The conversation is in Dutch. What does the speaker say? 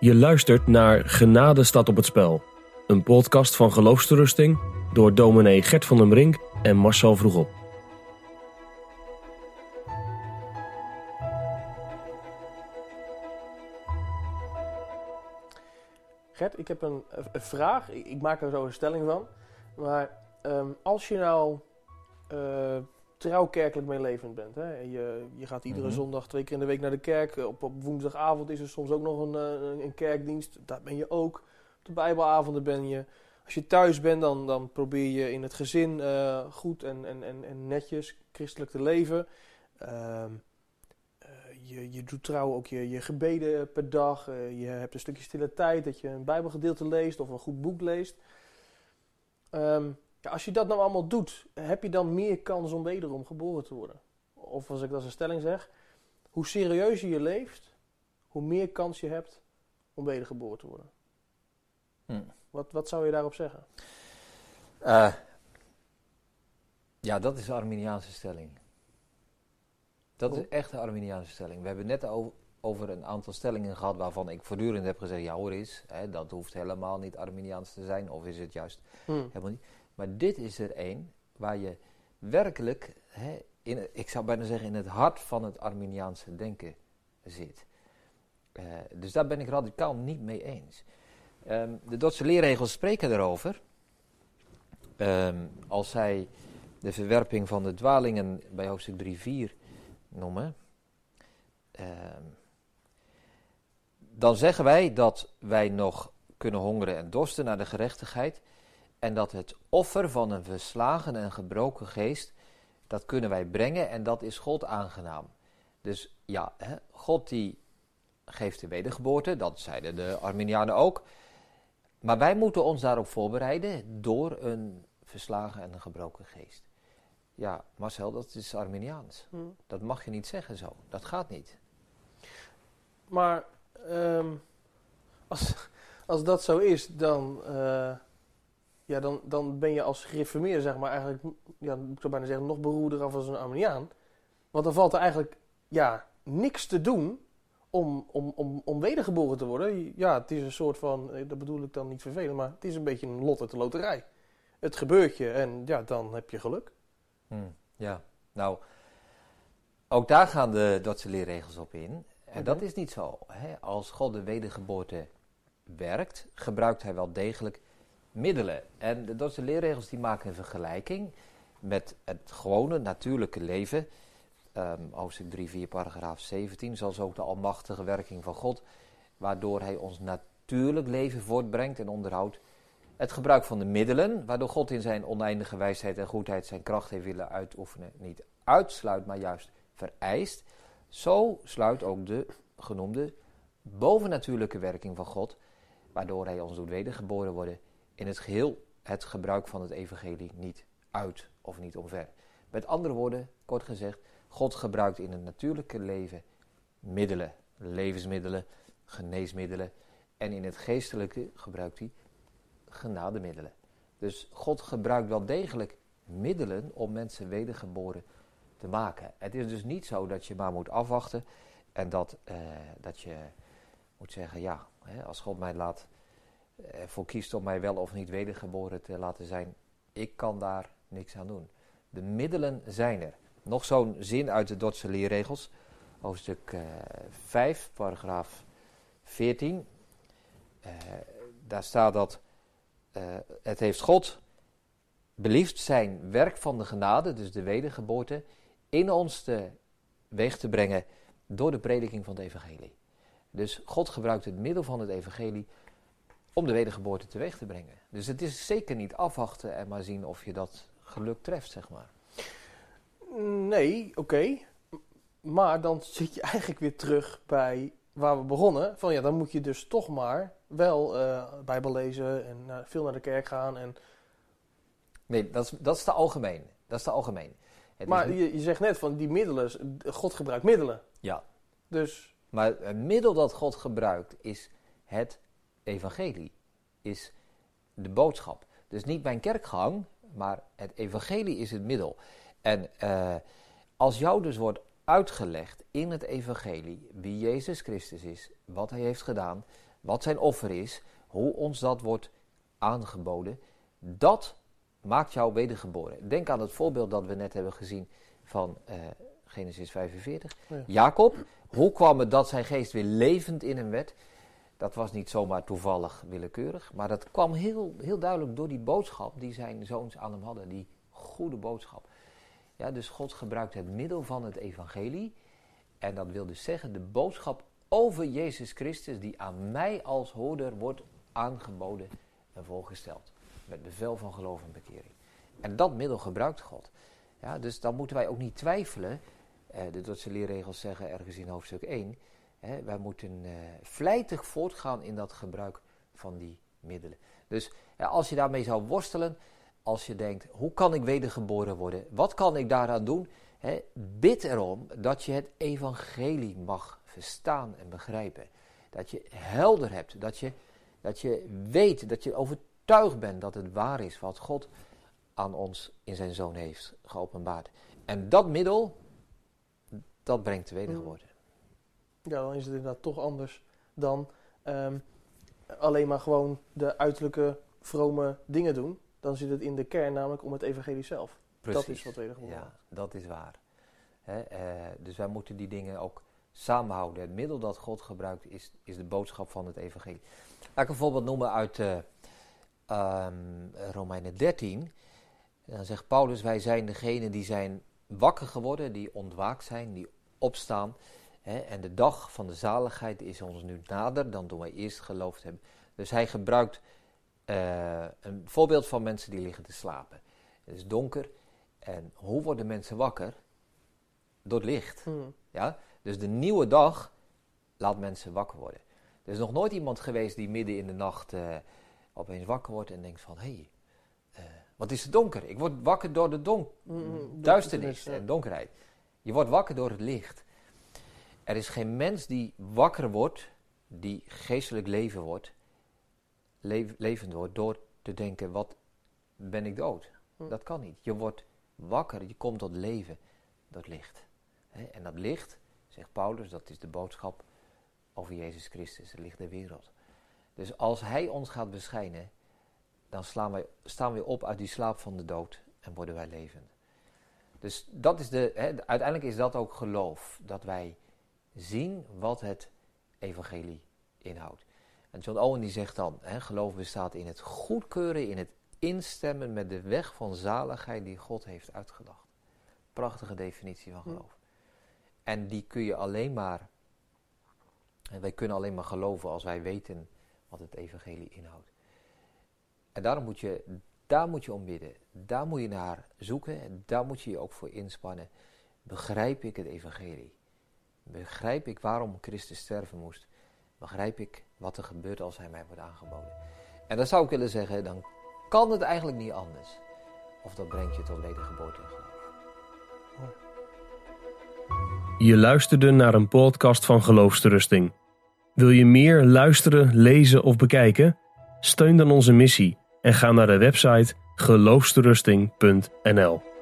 Je luistert naar Genade staat op het spel. Een podcast van geloofsterusting door dominee Gert van den Brink en Marcel Vroegop. Gert, ik heb een, vraag. Ik, maak er zo een stelling van. Maar ehm, als je nou uh, trouw kerkelijk meelevend bent. Hè? Je, je gaat iedere Mhm. zondag twee keer in de week naar de kerk. Op, op woensdagavond is er soms ook nog een, eh, een kerkdienst. Daar ben je ook. Op de bijbelavonden ben je. Als je thuis bent, dan, dan probeer je in het gezin eh, goed en, en, en, en netjes christelijk te leven. Ehm, eh, je, je doet trouw ook je, je gebeden per dag. Je hebt een stukje stille tijd dat je een bijbelgedeelte leest of een goed boek leest. Ehm, als je dat nou allemaal doet, heb je dan meer kans om wederom geboren te worden? Of als ik dat als een stelling zeg, hoe serieuzer je leeft, hoe meer kans je hebt om wedergeboren te worden. Hm. Wat, wat zou je daarop zeggen? Eh, ja, dat is de Arminiaanse stelling. Dat Oh. is echt de Arminiaanse stelling. We hebben net o- over een aantal stellingen gehad waarvan ik voortdurend heb gezegd: ja, hoor eens, hè, dat hoeft helemaal niet Arminiaans te zijn, of is het juist Hm. helemaal niet. Maar dit is er één waar je werkelijk, hè, in, ik zou bijna zeggen, in het hart van het Arminiaanse denken zit. Eh, dus daar ben ik radicaal niet mee eens. Ehm, de Dordtse leerregels spreken erover. Ehm, als zij de verwerping van de dwalingen bij hoofdstuk 3-4 noemen, ehm, dan zeggen wij dat wij nog kunnen hongeren en dorsten naar de gerechtigheid en dat het offer van een verslagen en gebroken geest, dat kunnen wij brengen en dat is God aangenaam. Dus ja, hè, God die geeft de wedergeboorte, dat zeiden de Arminianen ook. Maar wij moeten ons daarop voorbereiden door een verslagen en een gebroken geest. Ja, Marcel, dat is Arminiaans. Hm. Dat mag je niet zeggen zo. Dat gaat niet. Maar ehm, als, als dat zo is, dan, eh, ja, dan, dan ben je als gereformeerde, zeg maar, eigenlijk, ja, ik zou bijna zeggen, nog beroerder af als een Arminiaan. Want dan valt er eigenlijk ja, niks te doen om, om, om, om wedergeboren te worden. Ja, het is een soort van, eh, dat bedoel ik dan niet vervelend, maar het is een beetje een lot uit de loterij. Het gebeurt je en ja, dan heb je geluk. Hm, ja, nou, ook daar gaan de Dordtse leerregels op in. En dat is niet zo. Hè? Als God de wedergeboorte werkt, gebruikt hij wel degelijk middelen. En de Dordtse leerregels die maken een vergelijking met het gewone natuurlijke leven. Ehm hoofdstuk 3, 4, paragraaf 17. Zoals ook de almachtige werking van God, waardoor hij ons natuurlijk leven voortbrengt en onderhoudt. Het gebruik van de middelen, waardoor God in zijn oneindige wijsheid en goedheid zijn kracht heeft willen uitoefenen, niet uitsluit, maar juist vereist. Zo sluit ook de genoemde bovennatuurlijke werking van God, waardoor hij ons doet wedergeboren worden, in het geheel het gebruik van het evangelie niet uit of niet omver. Met andere woorden, kort gezegd, God gebruikt in het natuurlijke leven middelen, levensmiddelen, geneesmiddelen en in het geestelijke gebruikt hij genademiddelen. Dus God gebruikt wel degelijk middelen om mensen wedergeboren te maken. Het is dus niet zo dat je maar moet afwachten en dat, eh, dat je moet zeggen, ja, hè, als God mij laat, eh, ervoor kiest om mij wel of niet wedergeboren te laten zijn, ik kan daar niks aan doen. De middelen zijn er. Nog zo'n zin uit de Dordtse leerregels, hoofdstuk eh 5, paragraaf 14. Eh, daar staat dat eh, het heeft God beliefd zijn werk van de genade, dus de wedergeboorte, in ons te weeg te brengen door de prediking van het evangelie. Dus God gebruikt het middel van het evangelie om de wedergeboorte teweeg te brengen. Dus het is zeker niet afwachten en maar zien of je dat geluk treft, zeg maar. Nee, oké. Maar dan zit je eigenlijk weer terug bij waar we begonnen. Van ja, dan moet je dus toch maar wel eh Bijbel lezen en eh, veel naar de kerk gaan. En, Nee, dat is, dat is te algemeen. Dat is te algemeen. Het maar niet- je, je zegt net van die middelen, God gebruikt middelen. ja, Dus Maar het middel dat God gebruikt is het evangelie, is de boodschap. Dus niet mijn kerkgang, maar het evangelie is het middel. En eh, als jou dus wordt uitgelegd in het evangelie wie Jezus Christus is, wat hij heeft gedaan, wat zijn offer is, hoe ons dat wordt aangeboden, dat maakt jou wedergeboren. Denk aan het voorbeeld dat we net hebben gezien van uh, Genesis 45. Jacob, hoe kwam het dat zijn geest weer levend in hem werd? Dat was niet zomaar toevallig willekeurig, maar dat kwam heel, heel duidelijk door die boodschap die zijn zoons aan hem hadden, die goede boodschap. Ja, dus God gebruikt het middel van het evangelie, en dat wil dus zeggen de boodschap over Jezus Christus, die aan mij als hoorder wordt aangeboden en voorgesteld. Met bevel van geloof en bekering. En dat middel gebruikt God. Ja, dus dan moeten wij ook niet twijfelen. Eh, de Duitse leerregels zeggen ergens in hoofdstuk 1. Wij moeten uh, vlijtig voortgaan in dat gebruik van die middelen. Dus als je daarmee zou worstelen, als je denkt, hoe kan ik wedergeboren worden? Wat kan ik daaraan doen? Hè, bid erom dat je het evangelie mag verstaan en begrijpen. Dat je helder hebt, dat je, dat je weet, dat je overtuigd bent dat het waar is wat God aan ons in zijn zoon heeft geopenbaard. En dat middel, dat brengt de wedergeboorte. Ja, dan is het inderdaad toch anders dan ehm, alleen maar gewoon de uiterlijke vrome dingen doen. Dan zit het in de kern namelijk om het evangelie zelf. Precies. Dat is wat wedergeboren Ja, dat is waar. uh, dus wij moeten die dingen ook samenhouden. Het middel dat God gebruikt is, is de boodschap van het evangelie. Laat ik een voorbeeld noemen uit uh, um, Romeinen 13. Dan zegt Paulus, wij zijn degene die zijn wakker geworden, die ontwaakt zijn, die opstaan. En de dag van de zaligheid is ons nu nader dan toen wij eerst geloofd hebben. Dus hij gebruikt uh, een voorbeeld van mensen die liggen te slapen. Het is donker. En hoe worden mensen wakker? Door het licht. Hmm. Ja? Dus de nieuwe dag laat mensen wakker worden. Er is nog nooit iemand geweest die midden in de nacht uh, opeens wakker wordt en denkt van... hé, hey, uh, wat is het donker? Ik word wakker door de donk mm, duisternis en donkerheid. Je wordt wakker door het licht. Er is geen mens die wakker wordt, die geestelijk leven wordt, levend wordt, door te denken, wat ben ik dood? Hm. Dat kan niet. Je wordt wakker, je komt tot leven door het licht. En dat licht, zegt Paulus, dat is de boodschap over Jezus Christus, het licht der wereld. Dus als Hij ons gaat beschijnen, dan slaan wij, staan we op uit die slaap van de dood en worden wij levend. Dus dat is de, uiteindelijk is dat ook geloof, dat wij zien wat het evangelie inhoudt. En John Owen die zegt dan, geloof bestaat in het goedkeuren, in het instemmen met de weg van zaligheid die God heeft uitgedacht. Prachtige definitie van geloof. En die kun je alleen maar, en wij kunnen alleen maar geloven als wij weten wat het evangelie inhoudt. En daarom moet je, daar moet je om bidden. Daar moet je naar zoeken en daar moet je je ook voor inspannen. Begrijp ik het evangelie? Begrijp ik waarom Christus sterven moest? Begrijp ik wat er gebeurt als hij mij wordt aangeboden? En dan zou ik willen zeggen, dan kan het eigenlijk niet anders. Of dat brengt je tot wedergeboorte en geloof. Je luisterde naar een podcast van Geloofsterusting. Wil je meer luisteren, lezen of bekijken? Steun dan onze missie en ga naar de website geloofsterusting.nl.